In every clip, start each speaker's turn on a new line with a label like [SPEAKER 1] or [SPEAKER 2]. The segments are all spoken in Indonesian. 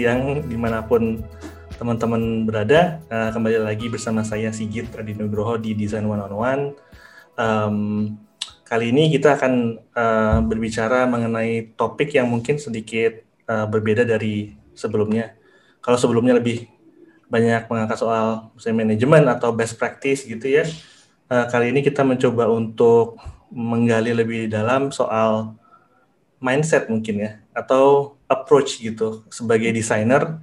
[SPEAKER 1] siang di mana pun teman-teman berada. Uh, kembali lagi bersama saya Sigit Adi Nugroho di Design One on One. Kali ini kita akan uh, berbicara mengenai topik yang mungkin sedikit uh, berbeda dari sebelumnya. Kalau sebelumnya lebih banyak mengangkat soal misalnya manajemen atau best practice gitu ya. Uh, kali ini kita mencoba untuk menggali lebih dalam soal mindset mungkin ya atau approach gitu sebagai desainer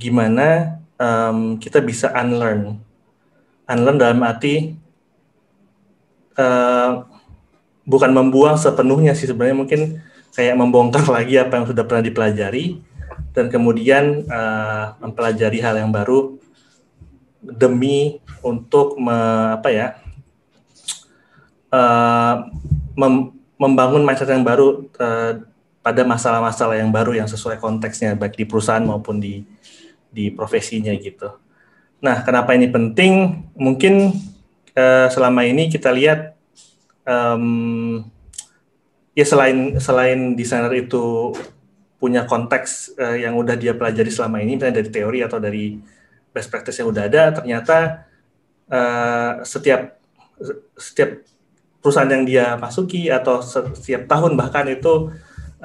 [SPEAKER 1] gimana um, kita bisa unlearn. Unlearn dalam arti uh, bukan membuang sepenuhnya sih sebenarnya mungkin kayak membongkar lagi apa yang sudah pernah dipelajari dan kemudian uh, mempelajari hal yang baru demi untuk me, apa ya uh, mem, membangun mindset yang baru uh, pada masalah-masalah yang baru yang sesuai konteksnya baik di perusahaan maupun di di profesinya gitu. Nah, kenapa ini penting? Mungkin uh, selama ini kita lihat um, ya selain selain desainer itu punya konteks uh, yang udah dia pelajari selama ini, misalnya dari teori atau dari best practice yang udah ada, ternyata uh, setiap setiap perusahaan yang dia masuki atau setiap tahun bahkan itu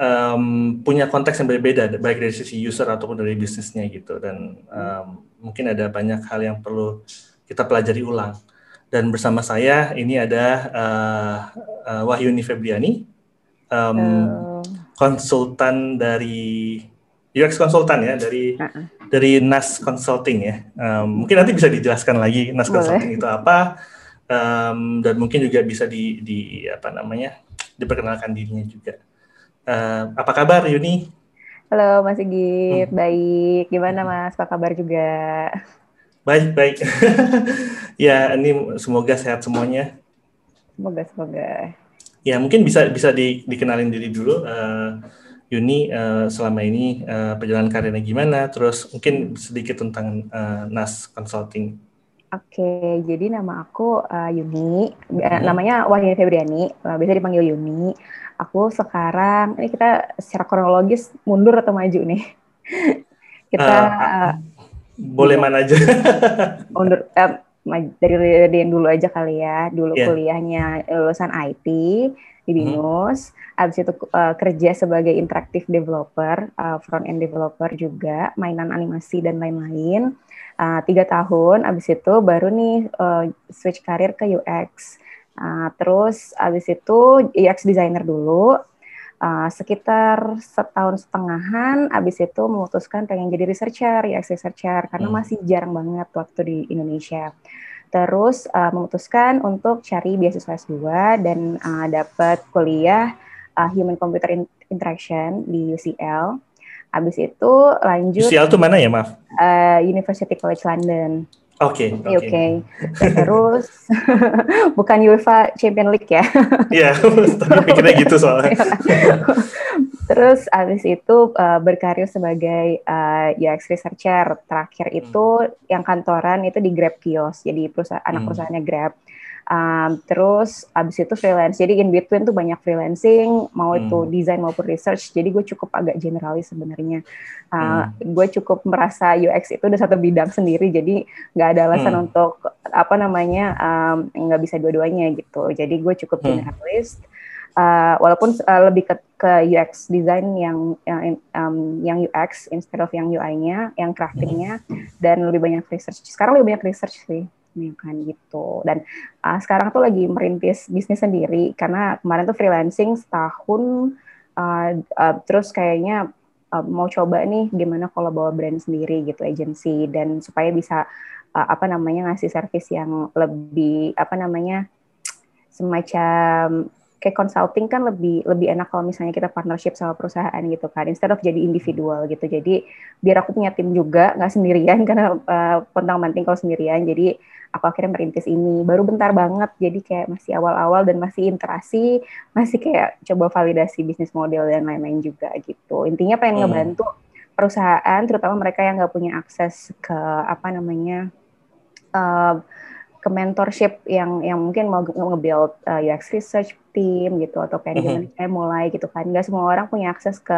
[SPEAKER 1] um, punya konteks yang berbeda baik dari sisi user ataupun dari bisnisnya gitu dan um, mungkin ada banyak hal yang perlu kita pelajari ulang dan bersama saya ini ada uh, uh, Wahyuni Febriani um, uh. konsultan dari UX konsultan ya dari uh -uh. dari NAS Consulting ya um, mungkin nanti bisa dijelaskan lagi NAS Boleh. Consulting itu apa um, dan mungkin juga bisa di, di apa namanya diperkenalkan dirinya juga. Uh, apa kabar Yuni?
[SPEAKER 2] Halo Mas Sigit, hmm. baik. Gimana Mas? Apa kabar juga?
[SPEAKER 1] Baik, baik. ya, ini semoga sehat semuanya.
[SPEAKER 2] Semoga, semoga.
[SPEAKER 1] Ya, mungkin bisa bisa di, dikenalin diri dulu. Uh, Yuni uh, selama ini uh, perjalanan karirnya gimana? Terus mungkin sedikit tentang uh, NAS Consulting.
[SPEAKER 2] Oke, jadi nama aku uh, Yuni, hmm. namanya Wahyuni Febriani, uh, biasa dipanggil Yuni aku sekarang ini kita secara kronologis mundur atau maju nih? kita uh,
[SPEAKER 1] boleh mana aja.
[SPEAKER 2] mundur uh, dari dari yang dulu aja kali ya. Dulu yeah. kuliahnya lulusan IT di hmm. BINUS, hmm. abis itu uh, kerja sebagai interactive developer, uh, front end developer juga, mainan animasi dan lain-lain. Uh, tiga tahun, abis itu baru nih uh, switch karir ke UX Uh, terus abis itu UX designer dulu, uh, sekitar setahun setengahan, abis itu memutuskan pengen jadi researcher, UX researcher, karena hmm. masih jarang banget waktu di Indonesia. Terus uh, memutuskan untuk cari beasiswa S2 dan uh, dapat kuliah uh, Human Computer Interaction di UCL. Abis itu lanjut.
[SPEAKER 1] UCL itu mana ya, maaf?
[SPEAKER 2] Uh, University College London.
[SPEAKER 1] Oke.
[SPEAKER 2] Okay, Oke. Okay. Terus bukan UEFA Champion League ya?
[SPEAKER 1] Iya, tapi pikirnya gitu soalnya.
[SPEAKER 2] Terus abis itu uh, berkarir sebagai uh, UX researcher. Terakhir itu hmm. yang kantoran itu di Grab Kios, jadi perusahaan anak hmm. perusahaannya Grab. Um, terus abis itu freelance. Jadi in between tuh banyak freelancing, mau hmm. itu desain maupun research. Jadi gue cukup agak generalis sebenarnya. Uh, hmm. Gue cukup merasa UX itu udah satu bidang sendiri. Jadi nggak ada alasan hmm. untuk apa namanya nggak um, bisa dua-duanya gitu. Jadi gue cukup hmm. generalis. Uh, walaupun uh, lebih ke, ke UX design yang yang um, yang UX instead of yang UI-nya, yang craftingnya, hmm. dan lebih banyak research. Sekarang lebih banyak research sih kan gitu. Dan uh, sekarang tuh lagi merintis bisnis sendiri karena kemarin tuh freelancing setahun uh, uh, terus kayaknya uh, mau coba nih gimana kalau bawa brand sendiri gitu agency dan supaya bisa uh, apa namanya ngasih service yang lebih apa namanya semacam kayak consulting kan lebih lebih enak kalau misalnya kita partnership sama perusahaan gitu kan instead of jadi individual gitu. Jadi biar aku punya tim juga nggak sendirian karena uh, pontang manting kalau sendirian. Jadi aku akhirnya merintis ini. Baru bentar banget jadi kayak masih awal-awal dan masih interaksi masih kayak coba validasi bisnis model dan lain-lain juga gitu. Intinya pengen hmm. ngebantu perusahaan terutama mereka yang nggak punya akses ke apa namanya uh, ke mentorship yang yang mungkin mau nge-build uh, UX research team gitu atau kayak gimana mm -hmm. mulai gitu kan. Nggak semua orang punya akses ke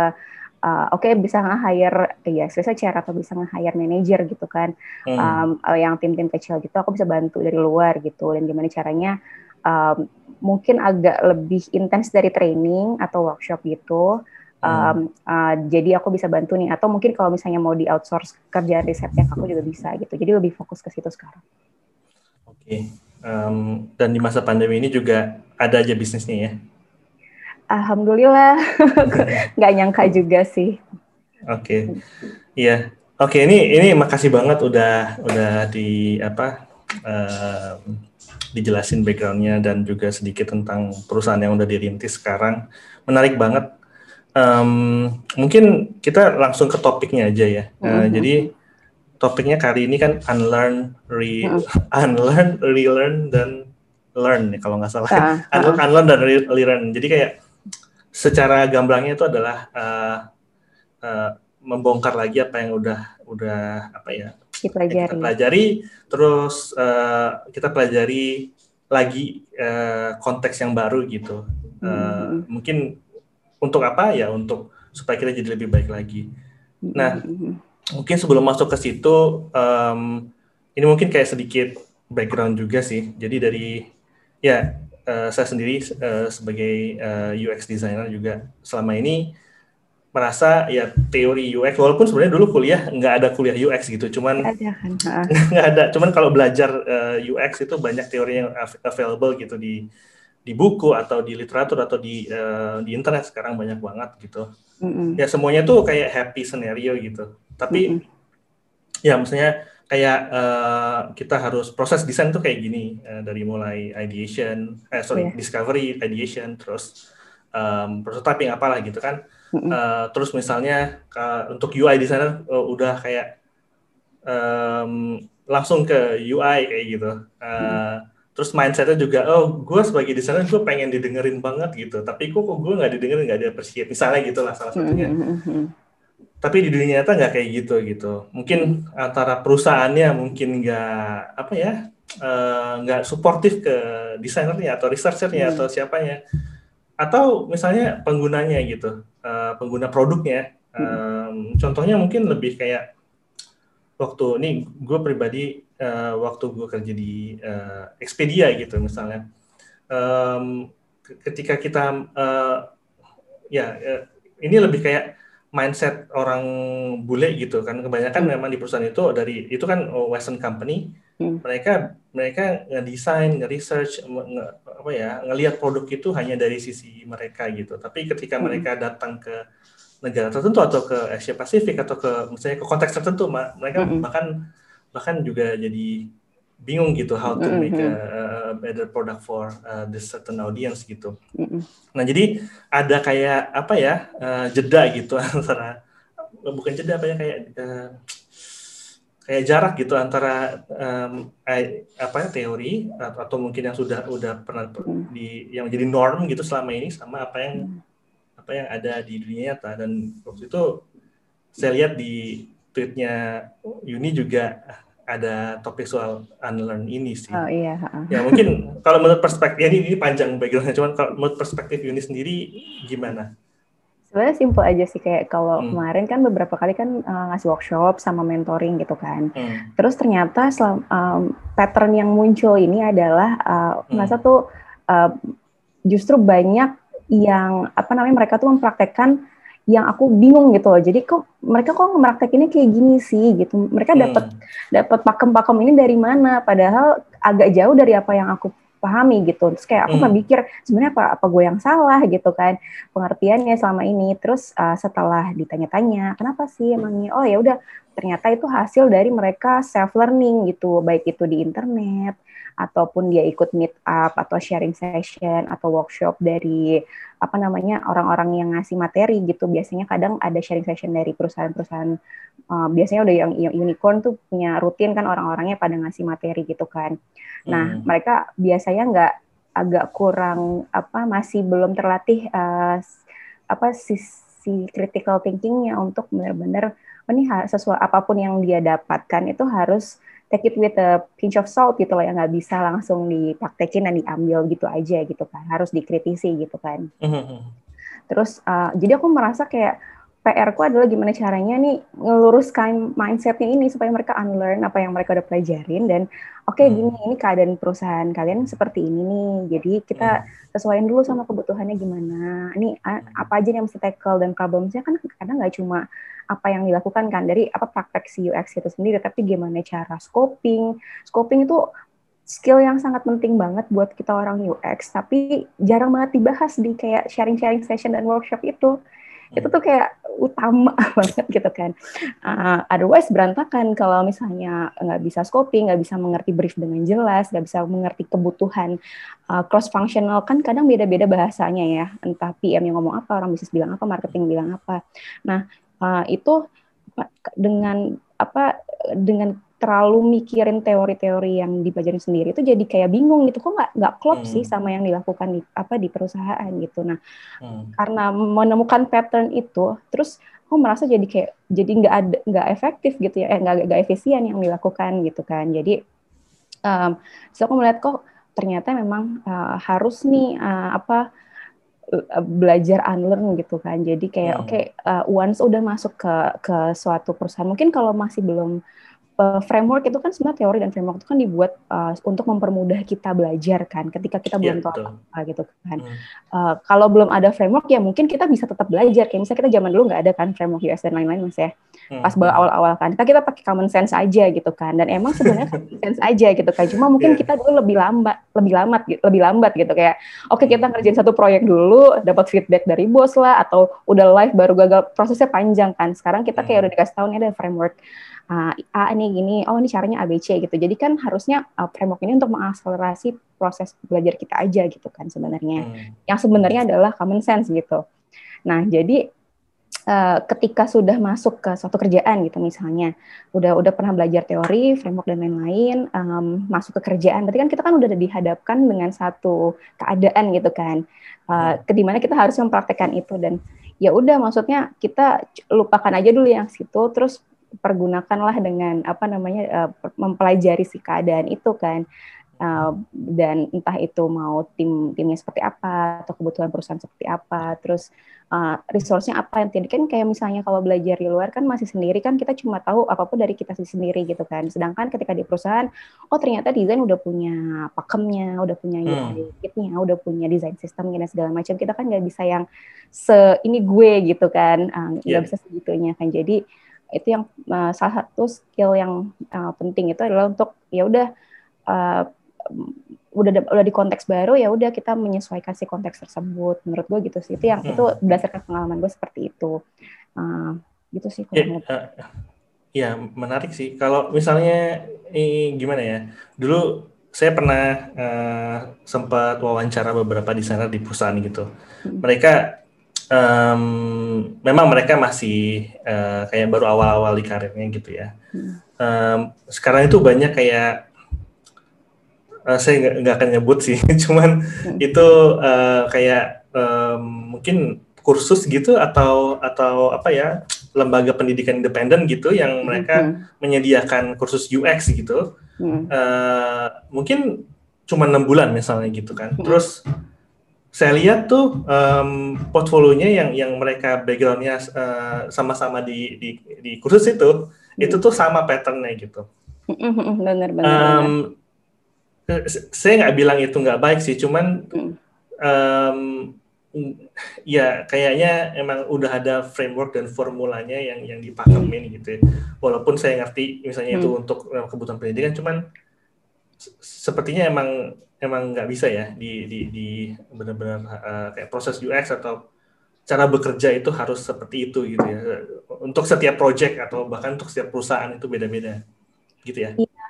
[SPEAKER 2] uh, oke okay, bisa nge-hire ya researcher atau bisa nge-hire manager gitu kan. Hmm. um, yang tim-tim kecil gitu aku bisa bantu dari luar gitu. Dan gimana caranya um, mungkin agak lebih intens dari training atau workshop gitu. Um, uh, jadi aku bisa bantu nih. Atau mungkin kalau misalnya mau di outsource kerjaan risetnya aku juga bisa gitu. Jadi lebih fokus ke situ sekarang
[SPEAKER 1] okay. um, dan di masa pandemi ini juga ada aja bisnisnya ya
[SPEAKER 2] Alhamdulillah, nggak nyangka juga sih.
[SPEAKER 1] Oke, okay. iya. Oke, okay, ini ini makasih banget udah udah di apa uh, dijelasin backgroundnya dan juga sedikit tentang perusahaan yang udah dirintis sekarang. Menarik banget. Um, mungkin kita langsung ke topiknya aja ya. Uh, mm-hmm. Jadi topiknya kali ini kan unlearn, re, mm-hmm. unlearn, relearn dan learn nih kalau nggak salah. Uh, uh. unlearn dan relearn. Jadi kayak secara gamblangnya itu adalah uh, uh, membongkar lagi apa yang udah udah apa ya
[SPEAKER 2] pelajari.
[SPEAKER 1] kita pelajari terus uh, kita pelajari lagi uh, konteks yang baru gitu uh, hmm. mungkin untuk apa ya untuk supaya kita jadi lebih baik lagi nah hmm. Mungkin sebelum masuk ke situ um, ini mungkin kayak sedikit background juga sih. Jadi dari ya uh, saya sendiri uh, sebagai uh, eh, UX designer juga selama ini merasa ya teori UX walaupun sebenarnya dulu kuliah nggak ada kuliah UX gitu. Cuman kan, nggak ada. Cuman kalau belajar uh, UX itu banyak teori yang available gitu di di buku atau di literatur atau di uh, di internet. Sekarang banyak banget gitu. Mm -hmm. ya semuanya tuh kayak happy scenario gitu tapi mm -hmm. ya maksudnya kayak uh, kita harus proses desain tuh kayak gini uh, dari mulai ideation, eh sorry yeah. discovery, ideation, terus um, prototyping apalah gitu kan. Uh, terus misalnya uh, untuk UI designer uh, udah kayak um, langsung ke UI kayak gitu. Uh, mm. Terus mindsetnya juga, oh gue sebagai desainer gue pengen didengerin banget gitu, tapi kok gue nggak didengerin nggak ada appreciate misalnya gitulah salah satunya. Mm -hmm tapi di dunia nyata nggak kayak gitu gitu. Mungkin antara perusahaannya mungkin nggak apa ya eh, nggak uh, suportif ke desainernya atau researchernya hmm. atau siapanya. Atau misalnya penggunanya gitu uh, pengguna produknya. Um, contohnya mungkin lebih kayak waktu ini gue pribadi uh, waktu gue kerja di uh, Expedia gitu misalnya. Um, ketika kita uh, ya uh, ini lebih kayak mindset orang bule gitu kan kebanyakan hmm. memang di perusahaan itu dari itu kan western company hmm. mereka mereka ngedesain nge-research nge, apa ya ngelihat produk itu hanya dari sisi mereka gitu tapi ketika hmm. mereka datang ke negara tertentu atau ke Asia Pasifik atau ke misalnya ke konteks tertentu mereka hmm. bahkan bahkan juga jadi bingung gitu how to make a, a better product for uh, this certain audience gitu. Nah jadi ada kayak apa ya uh, jeda gitu antara bukan jeda apa ya kayak uh, kayak jarak gitu antara um, apa ya teori atau, atau mungkin yang sudah udah pernah di yang jadi norm gitu selama ini sama apa yang apa yang ada di dunia nyata. Dan waktu itu saya lihat di tweetnya Yuni juga ada topik soal unlearn ini sih.
[SPEAKER 2] Oh iya.
[SPEAKER 1] Ya mungkin kalau menurut perspektif ya ini, ini panjang backgroundnya, cuman kalau menurut perspektif Yuni sendiri gimana?
[SPEAKER 2] Sebenarnya simpel aja sih kayak kalau hmm. kemarin kan beberapa kali kan uh, ngasih workshop sama mentoring gitu kan. Hmm. Terus ternyata selam, um, pattern yang muncul ini adalah uh, hmm. masa tuh uh, justru banyak yang apa namanya mereka tuh mempraktekkan yang aku bingung gitu loh. Jadi kok mereka kok ini kayak gini sih gitu. Mereka dapat hmm. dapat pakem-pakem ini dari mana? Padahal agak jauh dari apa yang aku pahami gitu. Terus kayak aku hmm. mikir sebenarnya apa apa gue yang salah gitu kan pengertiannya selama ini. Terus uh, setelah ditanya-tanya, kenapa sih emangnya? Oh ya udah ternyata itu hasil dari mereka self learning gitu, baik itu di internet ataupun dia ikut meet up atau sharing session atau workshop dari apa namanya orang-orang yang ngasih materi gitu biasanya kadang ada sharing session dari perusahaan-perusahaan uh, biasanya udah yang, yang unicorn tuh punya rutin kan orang-orangnya pada ngasih materi gitu kan nah hmm. mereka biasanya nggak agak kurang apa masih belum terlatih uh, apa sisi critical thinkingnya untuk benar-benar ini sesuatu apa pun yang dia dapatkan itu harus take it with a pinch of salt gitu loh ya. Nggak bisa langsung dipraktekin dan diambil gitu aja gitu kan. Harus dikritisi gitu kan. Mm-hmm. terus uh, jadi aku merasa kayak PR ku adalah gimana caranya nih ngeluruskan mindsetnya ini supaya mereka unlearn apa yang mereka udah pelajarin dan oke okay, hmm. gini ini keadaan perusahaan kalian seperti ini nih jadi kita hmm. sesuaiin dulu sama kebutuhannya gimana ini apa aja yang mesti tackle dan problemsnya kan kadang nggak cuma apa yang dilakukan kan dari apa praktek si UX itu sendiri tapi gimana cara scoping scoping itu skill yang sangat penting banget buat kita orang UX tapi jarang banget dibahas di kayak sharing-sharing session dan workshop itu itu tuh kayak utama banget gitu kan. Uh, otherwise berantakan kalau misalnya nggak bisa scoping, nggak bisa mengerti brief dengan jelas, nggak bisa mengerti kebutuhan uh, cross functional kan kadang beda-beda bahasanya ya. Entah PM yang ngomong apa, orang bisnis bilang apa, marketing bilang apa. Nah uh, itu dengan apa dengan terlalu mikirin teori-teori yang dipelajari sendiri itu jadi kayak bingung gitu kok nggak nggak klop hmm. sih sama yang dilakukan di apa di perusahaan gitu nah hmm. karena menemukan pattern itu terus kok merasa jadi kayak jadi nggak ada nggak efektif gitu ya eh nggak nggak efisien yang dilakukan gitu kan jadi um, so aku melihat kok ternyata memang uh, harus nih uh, apa belajar unlearn gitu kan. Jadi kayak hmm. oke okay, uh, once udah masuk ke ke suatu perusahaan mungkin kalau masih belum uh, framework itu kan sebenarnya teori dan framework itu kan dibuat uh, untuk mempermudah kita belajar kan ketika kita belum yeah, tahu apa gitu kan. Hmm. Uh, kalau belum ada framework ya mungkin kita bisa tetap belajar kayak misalnya kita zaman dulu nggak ada kan framework US dan lain-lain mas ya. Hmm. Pas awal-awal kan kita kita pakai common sense aja gitu kan dan emang sebenarnya common sense aja gitu kan. Cuma mungkin yeah. kita dulu lebih lambat lebih lambat lebih lambat gitu kayak oke okay, kita hmm. ngerjain satu proyek dulu dapat feedback dari bos lah atau udah live baru gagal prosesnya panjang kan. Sekarang kita kayak hmm. udah dikasih tahu nih ada framework uh, A ini gini, oh ini caranya ABC gitu. Jadi kan harusnya uh, framework ini untuk mengakselerasi proses belajar kita aja gitu kan sebenarnya. Hmm. Yang sebenarnya adalah common sense gitu. Nah, jadi uh, ketika sudah masuk ke suatu kerjaan gitu misalnya, udah udah pernah belajar teori, framework dan lain-lain, um, masuk ke kerjaan, berarti kan kita kan udah dihadapkan dengan satu keadaan gitu kan, uh, kedimana kita harus mempraktekkan itu dan ya udah maksudnya kita lupakan aja dulu yang situ, terus pergunakanlah dengan apa namanya uh, mempelajari si keadaan itu kan. Uh, dan entah itu mau tim timnya seperti apa atau kebutuhan perusahaan seperti apa. Terus uh, resource-nya apa yang tadi? Kan kayak misalnya kalau belajar di luar kan masih sendiri kan kita cuma tahu apa pun dari kita sendiri gitu kan. Sedangkan ketika di perusahaan oh ternyata desain udah punya pakemnya udah punya UI hmm. kitnya udah punya desain sistemnya dan segala macam. Kita kan nggak bisa yang se ini gue gitu kan. Nggak uh, yeah. bisa segitunya kan. Jadi itu yang uh, salah satu skill yang uh, penting. Itu adalah untuk ya udah uh, udah udah di konteks baru ya udah kita menyesuaikan si konteks tersebut. Menurut gue gitu sih. Itu yang hmm. itu berdasarkan pengalaman gue seperti itu. Uh, gitu sih
[SPEAKER 1] ya, uh, ya menarik sih. Kalau misalnya eh, gimana ya? Dulu saya pernah uh, sempat wawancara beberapa desainer di perusahaan gitu. Hmm. mereka um, memang mereka masih uh, kayak baru awal-awal di karirnya gitu ya. Um, sekarang itu banyak kayak uh, saya nggak akan nyebut sih, cuman hmm. itu uh, kayak um, mungkin kursus gitu atau atau apa ya lembaga pendidikan independen gitu yang mereka hmm. menyediakan kursus UX gitu. Hmm. Uh, mungkin cuma enam bulan misalnya gitu kan. Hmm. Terus saya lihat tuh um, portfolionya yang yang mereka backgroundnya uh, sama-sama di, di di kursus itu hmm. itu tuh sama patternnya gitu.
[SPEAKER 2] Benar benar. Um,
[SPEAKER 1] saya nggak bilang itu nggak baik sih, cuman um, ya kayaknya emang udah ada framework dan formulanya yang yang dipakemin gitu. Ya. Walaupun saya ngerti misalnya hmm. itu untuk kebutuhan pendidikan, cuman sepertinya emang emang nggak bisa ya di di, di benar-benar uh, kayak proses UX atau cara bekerja itu harus seperti itu gitu ya untuk setiap project atau bahkan untuk setiap perusahaan itu beda-beda gitu ya. Iya,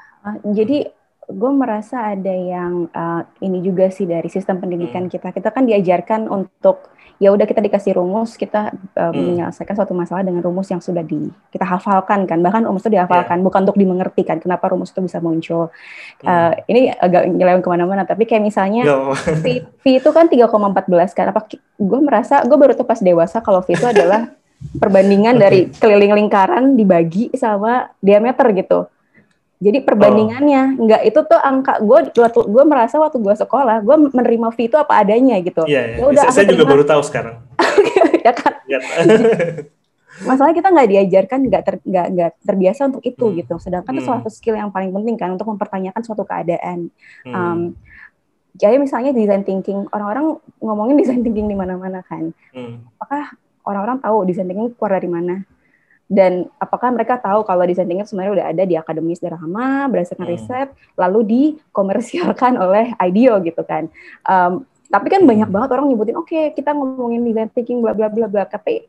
[SPEAKER 2] jadi gue merasa ada yang uh, ini juga sih dari sistem pendidikan hmm. kita. Kita kan diajarkan untuk ya udah kita dikasih rumus, kita uh, hmm. menyelesaikan suatu masalah dengan rumus yang sudah di kita hafalkan kan. Bahkan rumus itu dihafalkan, yeah. bukan untuk dimengerti kan. Kenapa rumus itu bisa muncul? Hmm. Uh, ini agak nyeleweng ke mana-mana. Tapi kayak misalnya V, v itu kan 3,14 kan. Apa gue merasa gue baru tuh pas dewasa kalau V itu adalah perbandingan dari keliling lingkaran dibagi sama diameter gitu. Jadi perbandingannya oh. nggak itu tuh angka gue waktu gue merasa waktu gue sekolah gue menerima fee itu apa adanya gitu.
[SPEAKER 1] Iya, iya. Ya udah, saya juga baru tahu sekarang. ya kan.
[SPEAKER 2] masalahnya kita nggak diajarkan nggak ter, terbiasa untuk itu hmm. gitu sedangkan hmm. itu suatu skill yang paling penting kan untuk mempertanyakan suatu keadaan hmm. um, jadi misalnya design thinking orang-orang ngomongin design thinking di mana-mana kan hmm. apakah orang-orang tahu design thinking keluar dari mana dan apakah mereka tahu kalau design thinking sebenarnya udah ada di akademis drama berdasarkan hmm. riset lalu dikomersialkan oleh IDEO gitu kan um, tapi kan banyak banget orang nyebutin oke okay, kita ngomongin design thinking bla bla bla bla tapi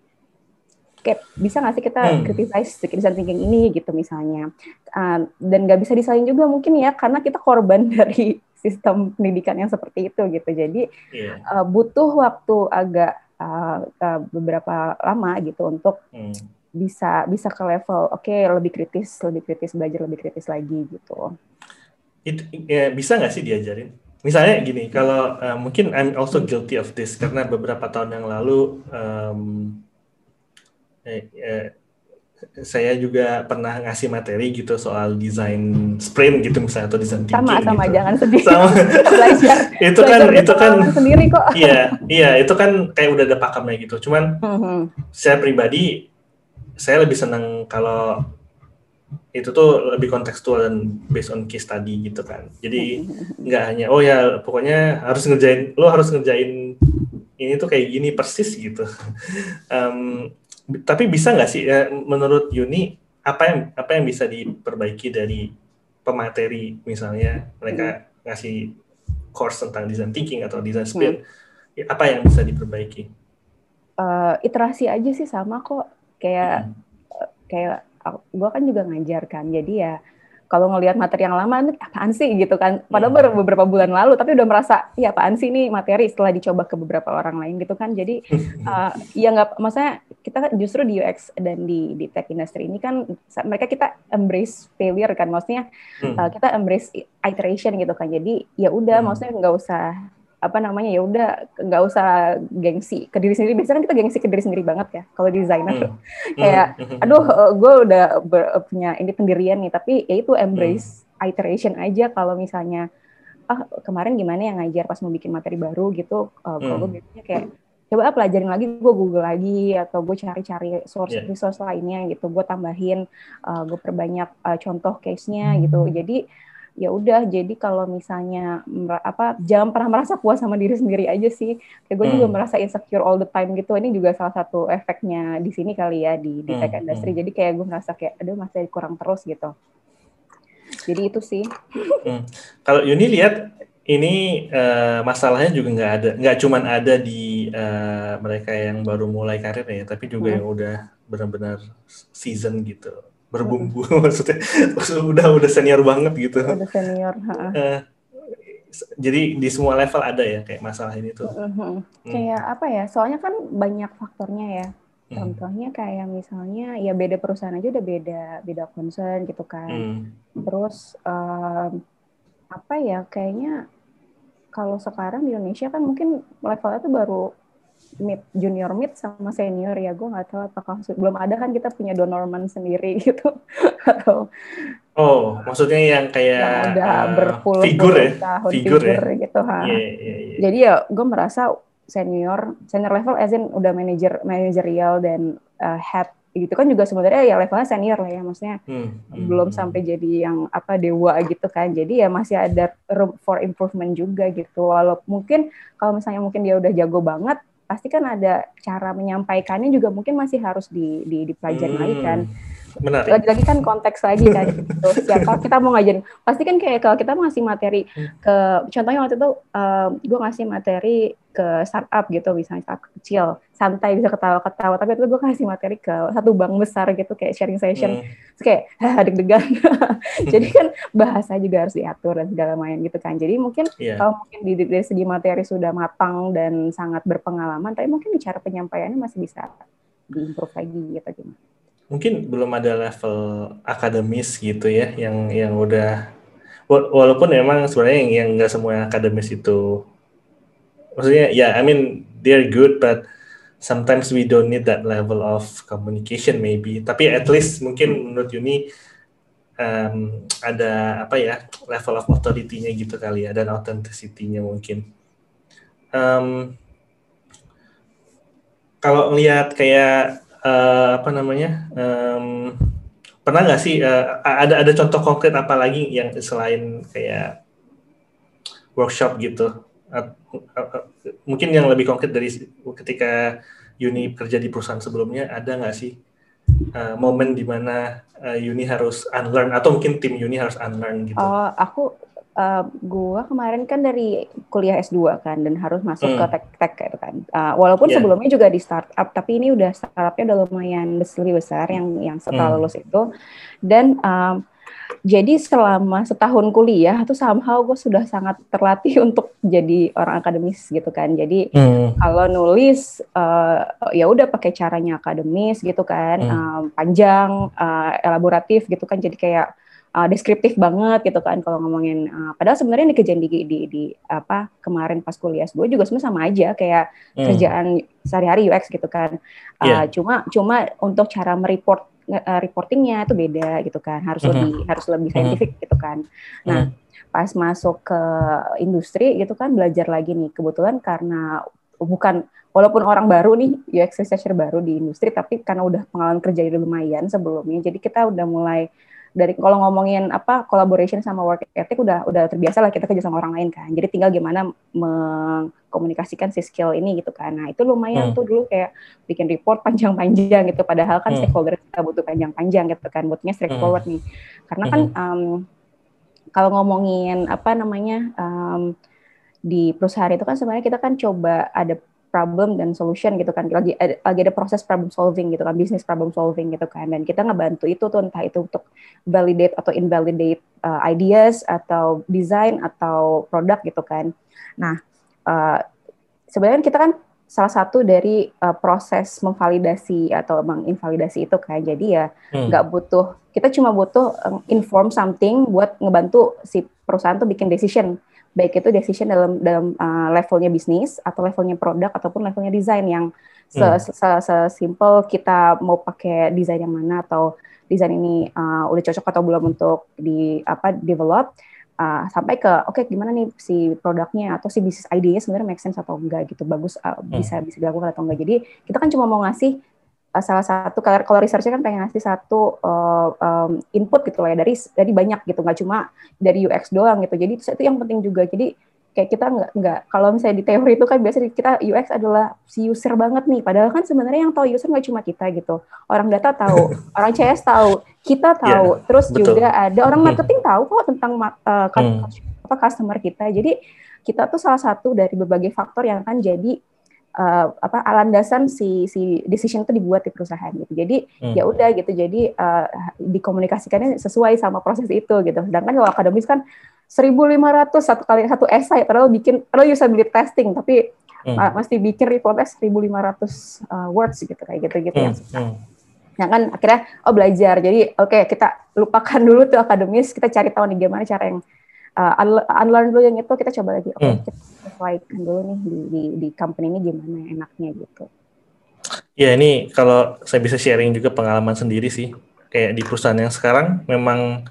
[SPEAKER 2] kayak bisa nggak sih kita hmm. criticize design thinking ini gitu misalnya uh, dan nggak bisa disalin juga mungkin ya karena kita korban dari sistem pendidikan yang seperti itu gitu jadi yeah. Iya. uh, butuh waktu agak uh, uh, beberapa lama gitu untuk hmm. Bisa bisa ke level oke okay, lebih kritis lebih kritis belajar lebih kritis lagi gitu.
[SPEAKER 1] Itu ya, bisa nggak sih diajarin? Misalnya gini kalau uh, mungkin I'm also guilty of this karena beberapa tahun yang lalu um, eh, eh, saya juga pernah ngasih materi gitu soal desain sprint gitu misalnya atau desain
[SPEAKER 2] sama sama
[SPEAKER 1] gitu.
[SPEAKER 2] jangan sedih.
[SPEAKER 1] Sama.
[SPEAKER 2] Belajar.
[SPEAKER 1] Itu kan
[SPEAKER 2] belajar
[SPEAKER 1] itu kan
[SPEAKER 2] sendiri kok.
[SPEAKER 1] iya iya itu kan kayak udah ada pakemnya gitu. Cuman mm-hmm. saya pribadi saya lebih senang kalau itu tuh lebih kontekstual dan based on case study gitu kan jadi nggak hanya oh ya pokoknya harus ngerjain lo harus ngerjain ini tuh kayak gini persis gitu um, tapi bisa nggak sih ya, menurut Yuni apa yang apa yang bisa diperbaiki dari pemateri misalnya mereka hmm. ngasih course tentang design thinking atau design spin hmm. apa yang bisa diperbaiki?
[SPEAKER 2] Uh, iterasi aja sih sama kok kayak hmm. kayak gue kan juga ngajar kan jadi ya kalau ngelihat materi yang lama ini apaan sih gitu kan padahal hmm. baru beberapa bulan lalu tapi udah merasa ya apaan sih ini materi setelah dicoba ke beberapa orang lain gitu kan jadi uh, ya nggak maksudnya kita kan justru di UX dan di di tech industry ini kan mereka kita embrace failure kan maksudnya hmm. uh, kita embrace iteration gitu kan jadi ya udah hmm. maksudnya nggak usah apa namanya ya udah nggak usah gengsi ke diri sendiri biasanya kan kita gengsi ke diri sendiri banget ya kalau desainer hmm. kayak hmm. aduh eh, gue udah ber, punya ini pendirian nih tapi ya itu embrace hmm. iteration aja kalau misalnya ah kemarin gimana yang ngajar pas mau bikin materi baru gitu uh, kalau hmm. gue biasanya kayak coba ah, pelajarin lagi gue google lagi atau gue cari-cari source yeah. resource lainnya gitu gue tambahin uh, gue perbanyak uh, contoh case-nya gitu hmm. jadi ya udah jadi kalau misalnya apa jangan pernah merasa puas sama diri sendiri aja sih kayak gue hmm. juga merasa insecure all the time gitu ini juga salah satu efeknya di sini kali ya di di tech hmm. industry hmm. jadi kayak gue merasa kayak aduh masih kurang terus gitu jadi itu sih
[SPEAKER 1] hmm. kalau Yuni lihat ini uh, masalahnya juga nggak ada nggak cuman ada di uh, mereka yang baru mulai karir ya tapi juga hmm. yang udah benar-benar season gitu berbumbu maksudnya udah udah senior banget gitu
[SPEAKER 2] udah senior uh,
[SPEAKER 1] jadi di semua level ada ya kayak masalah ini tuh uh -huh.
[SPEAKER 2] hmm. kayak apa ya soalnya kan banyak faktornya ya hmm. contohnya kayak misalnya ya beda perusahaan aja udah beda beda concern gitu kan hmm. terus um, apa ya kayaknya kalau sekarang di Indonesia kan mungkin levelnya tuh baru mid junior mid sama senior ya gue nggak tahu apakah belum ada kan kita punya donorman sendiri gitu atau
[SPEAKER 1] oh maksudnya yang kayak
[SPEAKER 2] yang udah uh, berpuluh
[SPEAKER 1] figur ya
[SPEAKER 2] tahun figur, figur ya? gitu ha yeah, yeah, yeah. jadi ya gue merasa senior senior level as in udah manager manajerial dan uh, head gitu kan juga sebenarnya ya levelnya senior lah ya maksudnya hmm, hmm, belum hmm. sampai jadi yang apa dewa gitu kan jadi ya masih ada room for improvement juga gitu walaupun mungkin kalau misalnya mungkin dia udah jago banget pasti kan ada cara menyampaikannya juga mungkin masih harus di, di dipelajari hmm. lagi kan.
[SPEAKER 1] Benar.
[SPEAKER 2] Lagi-lagi kan konteks lagi kan gitu. Ya, kalau kita mau ngajarin, pasti kan kayak kalau kita mau ngasih materi ke, contohnya waktu itu uh, gue ngasih materi ke startup gitu, misalnya startup kecil, santai bisa ketawa-ketawa, tapi itu gue kasih materi ke satu bank besar gitu, kayak sharing session, hmm. terus kayak deg-degan. Jadi kan bahasa juga harus diatur dan segala macam gitu kan. Jadi mungkin yeah. kalau mungkin di, dari segi materi sudah matang dan sangat berpengalaman, tapi mungkin di cara penyampaiannya masih bisa diimprove lagi gitu gimana
[SPEAKER 1] mungkin belum ada level akademis gitu ya yang yang udah walaupun memang sebenarnya yang yang nggak semua akademis itu maksudnya ya yeah, I mean they're good but sometimes we don't need that level of communication maybe. Tapi at least mungkin menurut Yuni um, ada apa ya level of authority-nya gitu kali ya dan authenticity-nya mungkin. Um, kalau ngelihat kayak uh, apa namanya um, pernah nggak sih uh, ada ada contoh konkret apa lagi yang selain kayak workshop gitu uh, uh, uh, mungkin yang lebih konkret dari ketika Uni kerja di perusahaan sebelumnya ada nggak sih uh, momen di mana uh, Uni harus unlearn atau mungkin tim Uni harus unlearn gitu?
[SPEAKER 2] Oh, aku uh, gua kemarin kan dari kuliah S2 kan dan harus masuk hmm. ke tech-tech gitu kan. Uh, walaupun yeah. sebelumnya juga di startup, tapi ini udah startupnya udah lumayan lebih besar yang yang setelah hmm. lulus itu. Dan um, jadi selama setahun kuliah tuh somehow gue sudah sangat terlatih untuk jadi orang akademis gitu kan. Jadi hmm. kalau nulis uh, ya udah pakai caranya akademis gitu kan, hmm. um, panjang, uh, elaboratif gitu kan. Jadi kayak uh, deskriptif banget gitu kan kalau ngomongin. Uh, padahal sebenarnya ini kerjaan di, di, di apa kemarin pas kuliah gue juga sebenarnya sama aja kayak hmm. kerjaan sehari-hari UX gitu kan. Uh, yeah. Cuma cuma untuk cara mereport uh, reportingnya itu beda gitu kan harus uh-huh. lebih harus lebih saintifik uh-huh. gitu kan nah uh-huh. pas masuk ke industri gitu kan belajar lagi nih kebetulan karena bukan walaupun orang baru nih UX researcher baru di industri tapi karena udah pengalaman kerja lumayan sebelumnya jadi kita udah mulai dari kalau ngomongin apa collaboration sama work ethic udah udah terbiasa lah kita kerja sama orang lain kan. Jadi tinggal gimana mengkomunikasikan si skill ini gitu kan. Nah, itu lumayan hmm. tuh dulu kayak bikin report panjang-panjang gitu padahal kan hmm. stakeholder kita butuh panjang-panjang gitu kan. Butuhnya straightforward hmm. nih. Karena kan um, kalau ngomongin apa namanya um, di perusahaan itu kan sebenarnya kita kan coba ada problem dan solution gitu kan lagi ada, lagi ada proses problem solving gitu kan bisnis problem solving gitu kan dan kita ngebantu itu tuh entah itu untuk validate atau invalidate uh, ideas atau design atau produk gitu kan nah uh, sebenarnya kita kan salah satu dari uh, proses memvalidasi atau menginvalidasi itu kan jadi ya hmm. nggak hmm. butuh kita cuma butuh um, inform something buat ngebantu si perusahaan tuh bikin decision baik itu decision dalam dalam uh, levelnya bisnis atau levelnya produk ataupun levelnya desain yang hmm. sesimpel se, se kita mau pakai desain yang mana atau desain ini uh, udah cocok atau belum untuk di apa develop uh, sampai ke oke okay, gimana nih si produknya atau si bisnis idenya sebenarnya make sense atau enggak gitu bagus uh, hmm. bisa bisa dilakukan atau enggak jadi kita kan cuma mau ngasih uh, salah satu kalau, kalau researchnya kan pengen ngasih satu uh, um, input gitu lah ya dari dari banyak gitu nggak cuma dari UX doang gitu jadi itu, itu yang penting juga jadi kayak kita nggak nggak kalau misalnya di teori itu kan biasa kita UX adalah si user banget nih padahal kan sebenarnya yang tahu user nggak cuma kita gitu orang data tahu orang CS tahu kita iya, tahu yeah, terus betul. juga ada orang hmm. marketing tahu kok tentang uh, hmm. apa customer kita jadi kita tuh salah satu dari berbagai faktor yang akan jadi uh, apa landasan si si decision itu dibuat di perusahaan gitu. Jadi hmm. ya udah gitu. Jadi uh, dikomunikasikannya sesuai sama proses itu gitu. Sedangkan kalau akademis kan 1.500 satu kali satu esai padahal bikin padahal usability testing tapi hmm. uh, mesti bikin reportnya 1.500 uh, words gitu kayak gitu-gitu hmm. yang susah. Hmm. Nah kan akhirnya oh belajar. Jadi oke okay, kita lupakan dulu tuh akademis, kita cari tahu nih gimana cara yang uh, unlearn dulu yang itu kita coba lagi. Oke okay, hmm. kita sesuaikan dulu nih di, di di company ini gimana enaknya gitu.
[SPEAKER 1] Ya ini kalau saya bisa sharing juga pengalaman sendiri sih. Kayak di perusahaan yang sekarang memang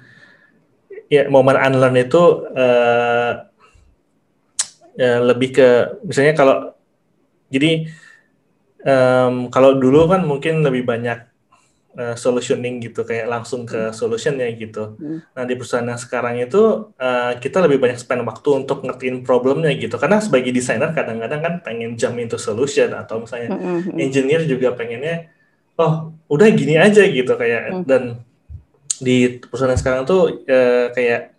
[SPEAKER 1] ya momen unlearn itu uh, ya lebih ke misalnya kalau jadi um, kalau dulu kan mungkin lebih banyak uh, solutioning gitu kayak langsung ke hmm. solutionnya gitu. Hmm. Nah di perusahaan yang sekarang itu uh, kita lebih banyak spend waktu untuk ngertiin problemnya gitu. Karena sebagai desainer kadang-kadang kan pengen jump into solution atau misalnya hmm. engineer juga pengennya oh udah gini aja gitu kayak hmm. dan di perusahaan yang sekarang tuh uh, kayak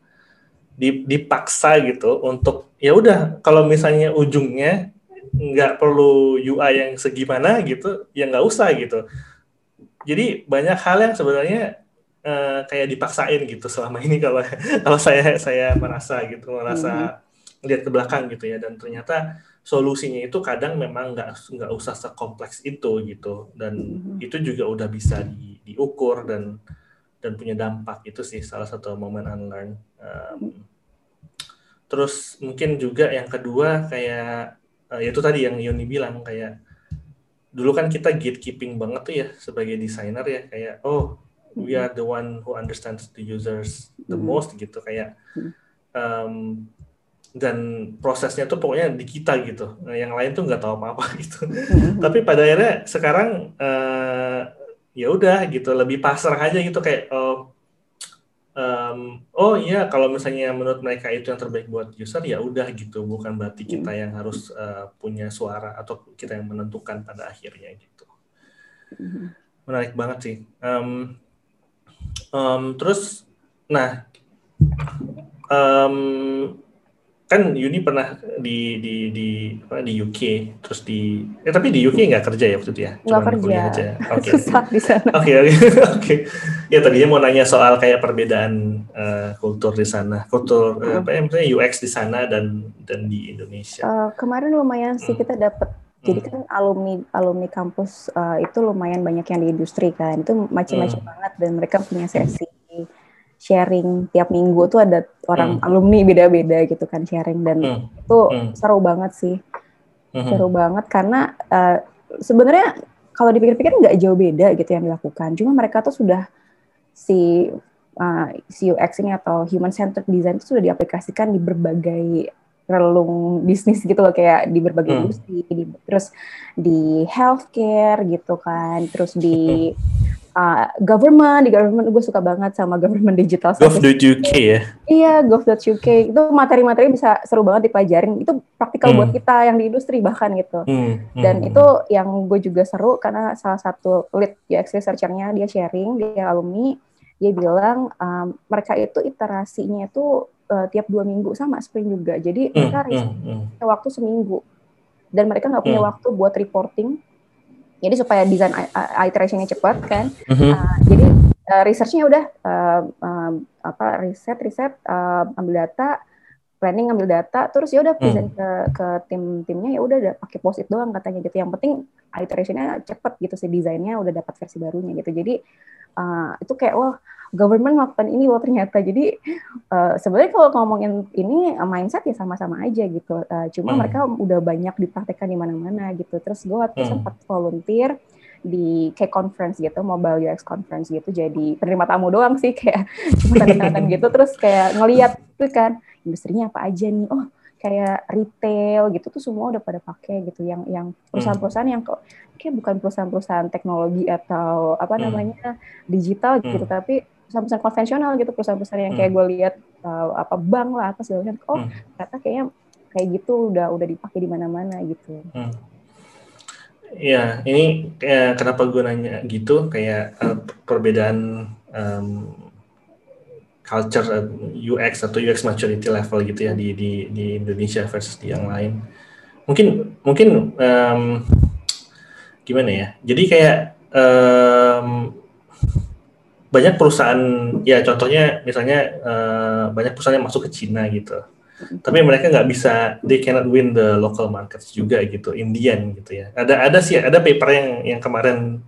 [SPEAKER 1] dipaksa gitu untuk ya udah kalau misalnya ujungnya nggak perlu UI yang segimana gitu ya nggak usah gitu jadi banyak hal yang sebenarnya uh, kayak dipaksain gitu selama ini kalau kalau saya saya merasa gitu merasa hmm. lihat ke belakang gitu ya dan ternyata solusinya itu kadang memang nggak nggak usah sekompleks itu gitu dan hmm. itu juga udah bisa di, diukur dan dan punya dampak itu sih salah satu momen unlearn um, terus mungkin juga yang kedua kayak uh, itu tadi yang Yoni bilang kayak dulu kan kita gatekeeping banget tuh ya sebagai desainer ya kayak oh we are the one who understands the users the mm-hmm. most gitu kayak um, dan prosesnya tuh pokoknya di kita gitu. Nah, yang lain tuh nggak tahu apa-apa gitu. Mm-hmm. Tapi pada akhirnya sekarang uh, ya udah gitu, lebih pasrah aja gitu kayak oh, oh iya kalau misalnya menurut mereka itu yang terbaik buat user ya udah gitu, bukan berarti kita yang harus uh, punya suara atau kita yang menentukan pada akhirnya gitu. Mm-hmm. Menarik banget sih. Um, um, terus, nah um, kan Yuni pernah di di di apa di UK terus di eh tapi di UK nggak kerja ya waktu itu ya?
[SPEAKER 2] Nggak kerja.
[SPEAKER 1] aja.
[SPEAKER 2] Oke. Susah di sana.
[SPEAKER 1] Oke oke oke. Ya tadinya mau nanya soal kayak perbedaan uh, kultur di sana. Kultur uh, apa ya misalnya UX di sana dan dan di Indonesia.
[SPEAKER 2] Uh, kemarin lumayan sih hmm. kita dapat jadi hmm. kan alumni alumni kampus uh, itu lumayan banyak yang di industri kan. Itu macam-macam hmm. banget dan mereka punya sesi sharing tiap minggu tuh ada orang hmm. alumni beda-beda gitu kan sharing dan hmm. itu hmm. seru banget sih hmm. seru banget karena uh, sebenarnya kalau dipikir-pikir nggak jauh beda gitu yang dilakukan cuma mereka tuh sudah si uh, si UX ini atau human centered design itu sudah diaplikasikan di berbagai relung bisnis gitu loh kayak di berbagai hmm. industri di, terus di healthcare gitu kan terus di uh, government di government gue suka banget sama government digital
[SPEAKER 1] gov.uk ya
[SPEAKER 2] iya gov.uk itu materi-materi bisa seru banget dipelajarin itu praktikal hmm. buat kita yang di industri bahkan gitu hmm. Hmm. dan itu yang gue juga seru karena salah satu lead UX researchernya dia sharing dia alumni dia bilang um, mereka itu iterasinya itu uh, tiap dua minggu sama sprint juga jadi hmm. mereka hmm. Hmm. waktu seminggu dan mereka nggak punya hmm. waktu buat reporting jadi supaya desain iterationnya cepat kan. Mm-hmm. Uh, jadi uh, researchnya udah uh, uh, apa riset riset uh, ambil data planning ambil data terus ya udah mm. present ke ke tim timnya ya udah pakai post it doang katanya gitu yang penting iterationnya cepet gitu sih desainnya udah dapat versi barunya gitu jadi uh, itu kayak wah government melakukan ini loh ternyata. Jadi uh, sebenarnya kalau ngomongin ini uh, mindset ya sama-sama aja gitu. Uh, cuma hmm. mereka udah banyak dipraktekkan di mana-mana gitu. Terus gue waktu hmm. sempat volunteer di kayak conference gitu, mobile UX conference gitu. Jadi penerima tamu doang sih kayak cuma tanda gitu. Terus kayak ngeliat tuh kan industrinya apa aja nih. Oh kayak retail gitu tuh semua udah pada pakai gitu yang yang perusahaan-perusahaan yang kok kayak bukan perusahaan-perusahaan teknologi atau apa namanya digital gitu hmm. tapi perusahaan-perusahaan konvensional gitu perusahaan-perusahaan yang kayak hmm. gue lihat uh, apa bank lah apa segala macam oh hmm. ternyata kayaknya kayak gitu udah udah dipakai di mana-mana gitu hmm.
[SPEAKER 1] Ya, ini kayak kenapa gue nanya gitu, kayak uh, perbedaan um, culture uh, UX atau UX maturity level gitu ya di di di Indonesia versus di yang lain. Mungkin mungkin um, gimana ya? Jadi kayak um, banyak perusahaan ya contohnya misalnya uh, banyak perusahaan yang masuk ke Cina gitu. Tapi mereka nggak bisa they cannot win the local markets juga gitu Indian gitu ya. Ada ada sih ada paper yang yang kemarin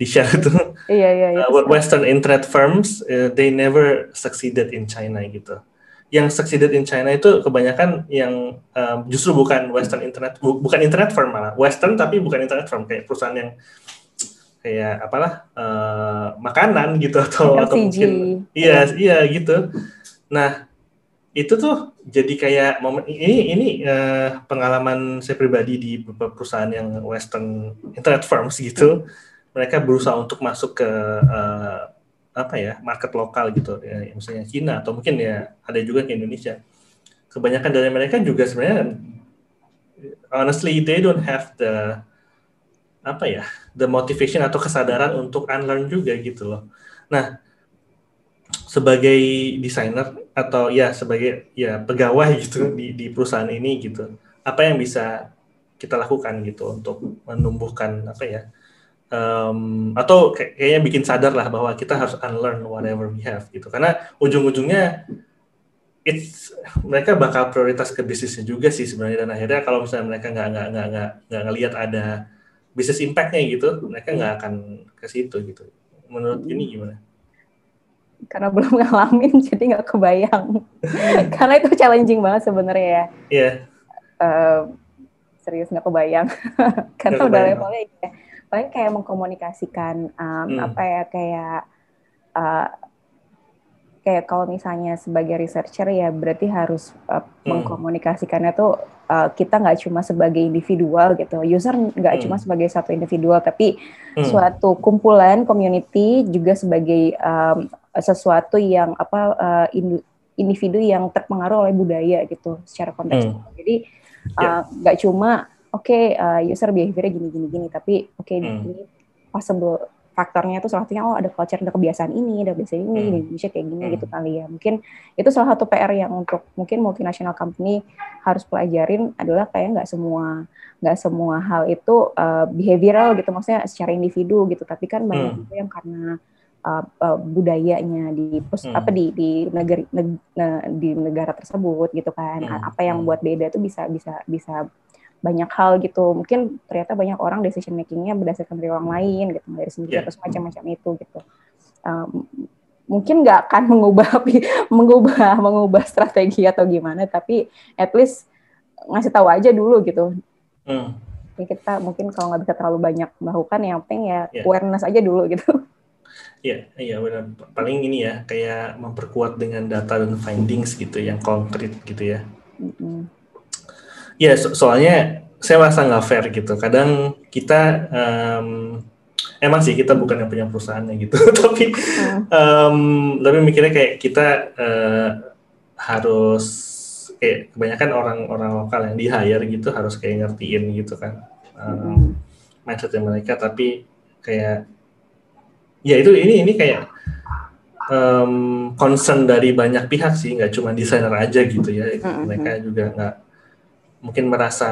[SPEAKER 1] di share itu.
[SPEAKER 2] Iya, iya, iya,
[SPEAKER 1] uh, Western internet firms uh, they never succeeded in China gitu. Yang succeeded in China itu kebanyakan yang um, justru bukan Western internet bu, bukan internet firm malah. Western tapi bukan internet firm kayak perusahaan yang kayak apalah uh, makanan gitu atau
[SPEAKER 2] atau mungkin
[SPEAKER 1] iya iya. gitu. Nah itu tuh jadi kayak momen ini ini uh, pengalaman saya pribadi di beberapa perusahaan yang western internet firms gitu. Mereka berusaha untuk masuk ke uh, apa ya market lokal gitu ya misalnya Cina atau mungkin ya ada juga ke Indonesia. Kebanyakan dari mereka juga sebenarnya honestly they don't have the apa ya the motivation atau kesadaran untuk unlearn juga gitu loh. Nah, sebagai desainer atau ya sebagai ya pegawai gitu di di perusahaan ini gitu, apa yang bisa kita lakukan gitu untuk menumbuhkan apa ya um, atau kayak, kayaknya bikin sadar lah bahwa kita harus unlearn whatever we have gitu karena ujung-ujungnya it's mereka bakal prioritas ke bisnisnya juga sih sebenarnya dan akhirnya kalau misalnya mereka nggak nggak nggak nggak nggak ngelihat ada bisnis impactnya gitu mereka nggak akan ke situ gitu menurut hmm. ini gimana
[SPEAKER 2] karena belum ngalamin jadi nggak kebayang karena itu challenging banget sebenarnya ya
[SPEAKER 1] iya yeah.
[SPEAKER 2] uh, serius nggak kebayang karena gak udah levelnya ya paling kayak mengkomunikasikan um, hmm. apa ya kayak uh, kayak kalau misalnya sebagai researcher ya berarti harus uh, hmm. mengkomunikasikannya tuh uh, kita nggak cuma sebagai individual gitu, user nggak hmm. cuma sebagai satu individual, tapi hmm. suatu kumpulan community juga sebagai um, sesuatu yang apa uh, individu yang terpengaruh oleh budaya gitu secara konteks. Hmm. Jadi ya. nggak uh, yeah. cuma oke okay, uh, user behaviornya gini gini gini, tapi oke okay, hmm. ini possible faktornya itu salah satunya oh ada culture ada kebiasaan ini ada kebiasaan ini hmm. di Indonesia kayak gini hmm. gitu kali ya mungkin itu salah satu PR yang untuk mungkin multinational company harus pelajarin adalah kayak nggak semua nggak semua hal itu uh, behavioral gitu maksudnya secara individu gitu tapi kan banyak hmm. juga yang karena uh, uh, budayanya di hmm. apa di di negara neg, di negara tersebut gitu kan hmm. apa yang hmm. buat beda itu bisa bisa bisa banyak hal gitu mungkin ternyata banyak orang decision makingnya berdasarkan dari orang lain gitu dari sendiri yeah. atau semacam-macam itu gitu um, mungkin nggak akan mengubah mengubah mengubah strategi atau gimana tapi at least ngasih tahu aja dulu gitu hmm. Jadi kita mungkin kalau nggak bisa terlalu banyak melakukan yang penting ya yeah. awareness aja dulu gitu
[SPEAKER 1] Iya, iya benar. Paling ini ya, kayak memperkuat dengan data dan findings gitu, yang konkret gitu ya. Mm -hmm. Ya, so soalnya saya merasa nggak fair gitu. Kadang kita um, emang sih kita bukan yang punya perusahaannya gitu, tapi um, tapi mikirnya kayak kita uh, harus kayak kebanyakan orang-orang lokal yang di hire gitu harus kayak ngertiin gitu kan um, mindsetnya mereka, tapi kayak ya itu ini ini kayak um, concern dari banyak pihak sih, nggak cuma desainer aja gitu ya. Mereka juga nggak mungkin merasa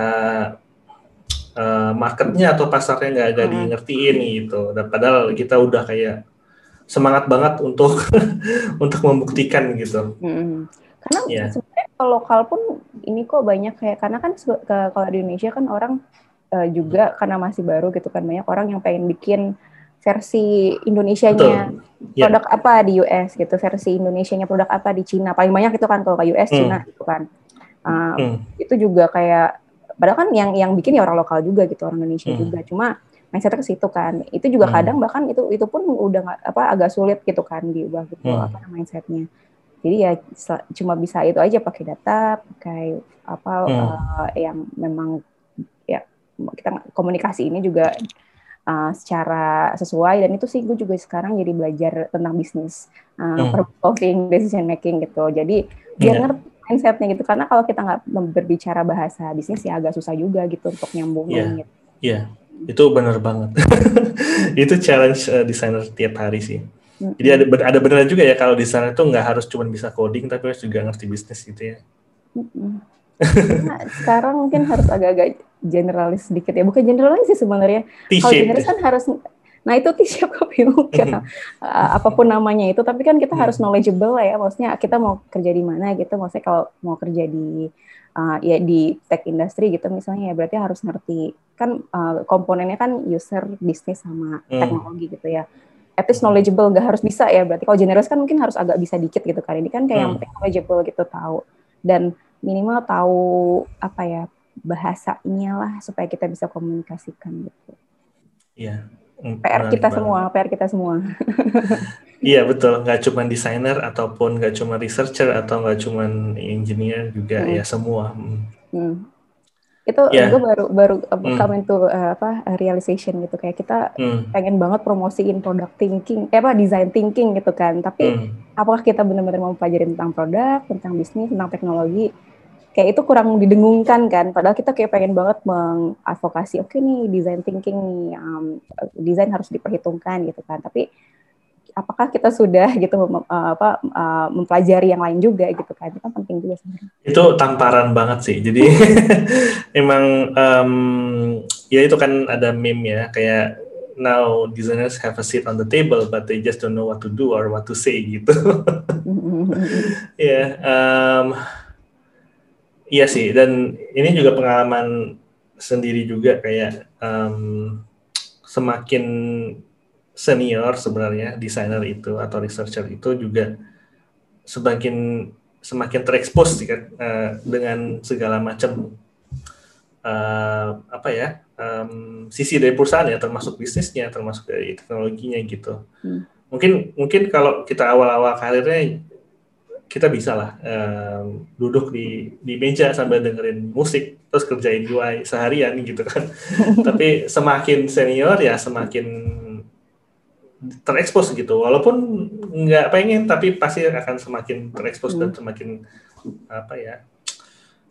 [SPEAKER 1] uh, marketnya atau pasarnya nggak ada hmm. di ngertiin gitu. Dan padahal kita udah kayak semangat banget untuk untuk membuktikan gitu.
[SPEAKER 2] Hmm. Karena yeah. sebenarnya kalau lokal pun ini kok banyak kayak karena kan ke, kalau di Indonesia kan orang uh, juga karena masih baru gitu kan banyak orang yang pengen bikin versi Indonesianya yeah. produk apa di US gitu versi Indonesianya produk apa di Cina paling banyak itu kan kalau ke US hmm. Cina gitu kan Uh, hmm. Itu juga kayak padahal kan yang yang bikin ya orang lokal juga gitu orang Indonesia hmm. juga cuma mindsetnya ke situ kan itu juga hmm. kadang bahkan itu itu pun udah gak, apa agak sulit gitu kan diubah gitu hmm. apa mindsetnya jadi ya cuma bisa itu aja pakai data pakai apa hmm. uh, yang memang ya kita komunikasi ini juga uh, secara sesuai dan itu sih gue juga sekarang jadi belajar tentang bisnis uh, hmm. decision making gitu jadi biar yeah. ngerti mindsetnya gitu karena kalau kita nggak berbicara bahasa bisnis ya agak susah juga gitu untuk nyambungin
[SPEAKER 1] yeah.
[SPEAKER 2] gitu.
[SPEAKER 1] Iya, yeah. itu benar banget. itu challenge uh, desainer tiap hari sih. Mm-hmm. Jadi ada ada benar juga ya kalau desainer itu nggak harus cuma bisa coding tapi harus juga ngerti bisnis gitu ya.
[SPEAKER 2] Mm-hmm. nah, sekarang mungkin harus agak-agak generalis sedikit ya, bukan generalis sih sebenarnya. Kalau generalis kan harus Nah itu siapa kok bingung uh, apa pun namanya itu, tapi kan kita harus knowledgeable lah ya, maksudnya kita mau kerja di mana gitu, maksudnya kalau mau kerja di uh, ya di tech industry gitu misalnya ya berarti harus ngerti kan uh, komponennya kan user, bisnis sama hmm. teknologi gitu ya. At least knowledgeable gak harus bisa ya, berarti kalau generous kan mungkin harus agak bisa dikit gitu kan. Ini kan kayak hmm. yang knowledgeable gitu tahu dan minimal tahu apa ya bahasanya lah supaya kita bisa komunikasikan gitu.
[SPEAKER 1] Iya.
[SPEAKER 2] PR kita banget. semua, PR kita semua.
[SPEAKER 1] iya betul, nggak cuma desainer ataupun nggak cuma researcher atau nggak cuma engineer juga hmm. ya semua. Hmm.
[SPEAKER 2] Itu yeah. gue baru baru hmm. come into uh, apa realization gitu kayak kita hmm. pengen banget promosiin product thinking, eh apa design thinking gitu kan. Tapi hmm. apakah kita benar-benar mau pelajari tentang produk, tentang bisnis, tentang teknologi? Kayak itu kurang didengungkan kan. Padahal kita kayak pengen banget mengadvokasi oke okay nih design thinking nih um, desain harus diperhitungkan gitu kan. Tapi apakah kita sudah gitu mem, apa uh, mempelajari yang lain juga gitu kan. Itu kan penting juga sebenarnya.
[SPEAKER 1] Itu tamparan banget sih. Jadi emang um, ya itu kan ada meme ya kayak now designers have a seat on the table but they just don't know what to do or what to say gitu. Ya yeah, um, Iya sih, dan ini juga pengalaman sendiri juga kayak um, semakin senior sebenarnya desainer itu atau researcher itu juga semakin semakin terekspos sih kan uh, dengan segala macam uh, apa ya um, sisi dari perusahaan ya termasuk bisnisnya termasuk dari teknologinya gitu. Hmm. Mungkin mungkin kalau kita awal-awal karirnya kita bisa lah um, duduk di di meja sambil dengerin musik terus kerjain UI seharian gitu kan. Tapi semakin senior ya semakin terekspos gitu. Walaupun nggak pengen tapi pasti akan semakin terekspos hmm. dan semakin apa ya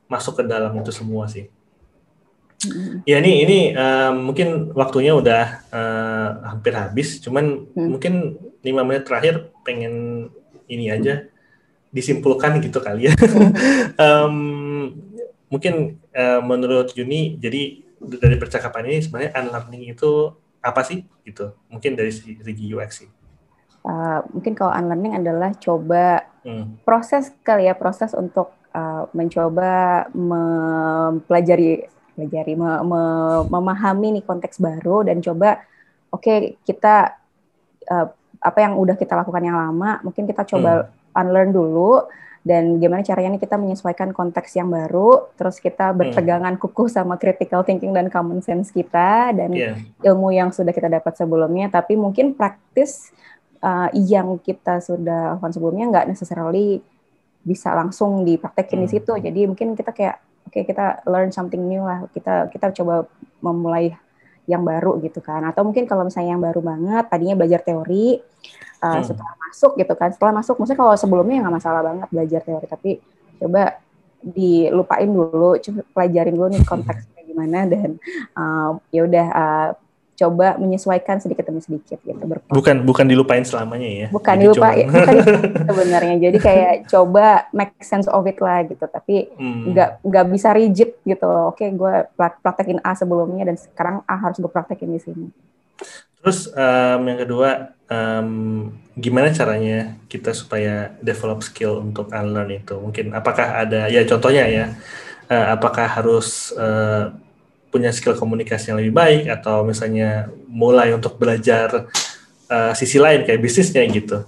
[SPEAKER 1] masuk ke dalam itu semua sih. Hmm. Ya ini ini uh, mungkin waktunya udah uh, hampir habis, cuman hmm. mungkin lima menit terakhir pengen ini aja disimpulkan gitu kali ya. um, mungkin uh, menurut Juni, jadi dari percakapan ini sebenarnya unlearning itu apa sih gitu? Mungkin dari segi UX sih.
[SPEAKER 2] Uh, mungkin kalau unlearning adalah coba hmm. proses kali ya proses untuk uh, mencoba mempelajari pelajari me, me, memahami nih konteks baru dan coba oke okay, kita uh, apa yang udah kita lakukan yang lama mungkin kita coba hmm unlearn dulu dan gimana caranya nih kita menyesuaikan konteks yang baru, terus kita hmm. berpegangan kukuh sama critical thinking dan common sense kita dan yeah. ilmu yang sudah kita dapat sebelumnya, tapi mungkin praktis uh, yang kita sudah lakukan sebelumnya nggak necessarily bisa langsung dipraktekin hmm. di situ. Jadi mungkin kita kayak oke okay, kita learn something new lah, kita kita coba memulai yang baru gitu kan. Atau mungkin kalau misalnya yang baru banget, tadinya belajar teori, uh, hmm. setelah masuk gitu kan setelah masuk maksudnya kalau sebelumnya nggak masalah banget belajar teori tapi coba dilupain dulu coba pelajarin dulu nih konteksnya gimana dan uh, ya udah uh, coba menyesuaikan sedikit demi sedikit gitu
[SPEAKER 1] berproses. bukan bukan dilupain selamanya ya
[SPEAKER 2] bukan jadi dilupain bukan sebenarnya jadi kayak coba make sense of it lah gitu tapi hmm. nggak hmm. nggak bisa rigid gitu oke gue praktekin A sebelumnya dan sekarang A harus gue praktekin di sini
[SPEAKER 1] Terus um, yang kedua, um, gimana caranya kita supaya develop skill untuk unlearn itu? Mungkin apakah ada ya contohnya ya, uh, apakah harus uh, punya skill komunikasi yang lebih baik atau misalnya mulai untuk belajar uh, sisi lain kayak bisnisnya gitu?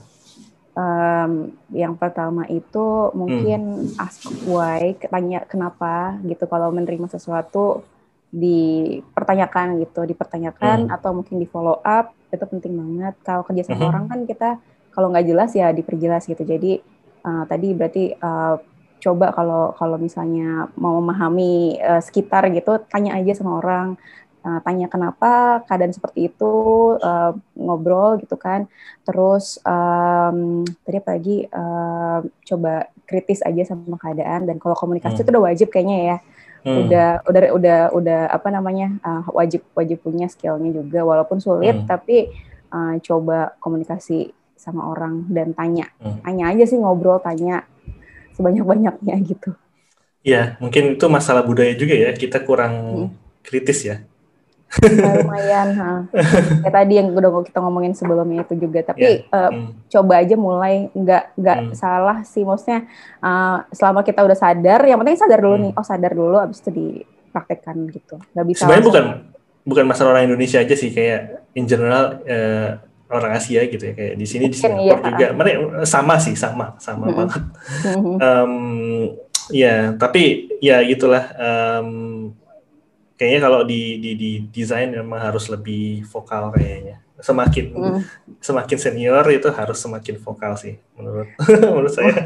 [SPEAKER 2] Um, yang pertama itu mungkin hmm. ask why, tanya kenapa gitu kalau menerima sesuatu dipertanyakan gitu, dipertanyakan hmm. atau mungkin di follow up itu penting banget. Kalau kerja sama hmm. orang kan kita kalau nggak jelas ya diperjelas gitu. Jadi uh, tadi berarti uh, coba kalau kalau misalnya mau memahami uh, sekitar gitu, tanya aja sama orang. Uh, tanya kenapa keadaan seperti itu uh, ngobrol gitu kan terus um, tadi apa lagi uh, coba kritis aja sama keadaan dan kalau komunikasi hmm. itu udah wajib kayaknya ya hmm. udah udah udah udah apa namanya uh, wajib wajib punya skillnya juga walaupun sulit hmm. tapi uh, coba komunikasi sama orang dan tanya hmm. tanya aja sih ngobrol tanya sebanyak banyaknya gitu
[SPEAKER 1] ya mungkin itu masalah budaya juga ya kita kurang hmm. kritis ya
[SPEAKER 2] Nah, lumayan ha. kayak tadi yang udah kita ngomongin sebelumnya itu juga tapi yeah. uh, mm. coba aja mulai nggak nggak mm. salah sih maksudnya uh, selama kita udah sadar yang penting sadar dulu mm. nih oh sadar dulu abis itu dipraktekkan gitu nggak bisa
[SPEAKER 1] sebenarnya bukan bukan masalah orang Indonesia aja sih kayak in general uh, orang Asia gitu ya kayak di sini di Singapura iya. juga. mereka sama sih sama sama mm -hmm. banget um, ya tapi ya gitulah. Um, kayaknya kalau di di di desain memang harus lebih vokal kayaknya. Semakin mm. semakin senior itu harus semakin vokal sih menurut menurut saya.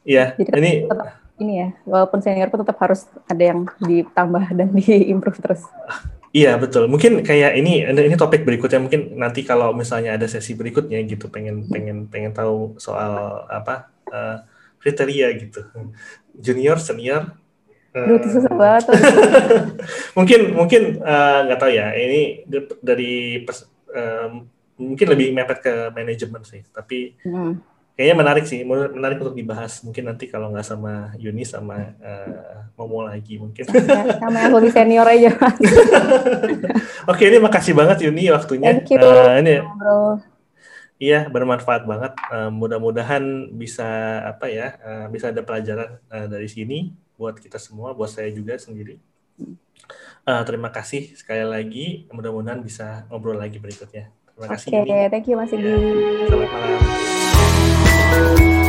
[SPEAKER 1] Ya ini
[SPEAKER 2] tetap, ini ya walaupun senior pun tetap harus ada yang ditambah dan diimprove terus
[SPEAKER 1] Iya betul. Mungkin kayak ini ini topik berikutnya mungkin nanti kalau misalnya ada sesi berikutnya gitu pengen pengen pengen tahu soal apa uh, kriteria gitu. Junior, senior,
[SPEAKER 2] itu susah banget.
[SPEAKER 1] mungkin mungkin eh, nggak uh, tahu ya. Ini dari pers, uh, mungkin lebih mepet ke manajemen sih. Tapi hmm. Kayaknya menarik sih. Menarik untuk dibahas. Mungkin nanti kalau nggak sama Yuni sama uh, Momo lagi mungkin.
[SPEAKER 2] sama yang lebih senior aja.
[SPEAKER 1] Oke, ini makasih banget Yuni waktunya.
[SPEAKER 2] Thank you. Uh, ini
[SPEAKER 1] bro. Iya, bermanfaat banget. Uh, mudah-mudahan bisa apa ya, uh, bisa ada pelajaran uh, dari sini buat kita semua, buat saya juga sendiri. Uh, terima kasih sekali lagi. Mudah-mudahan bisa ngobrol lagi berikutnya. Terima kasih.
[SPEAKER 2] Oke, okay, thank you Mas Igi. Ya,
[SPEAKER 1] selamat malam. Bye.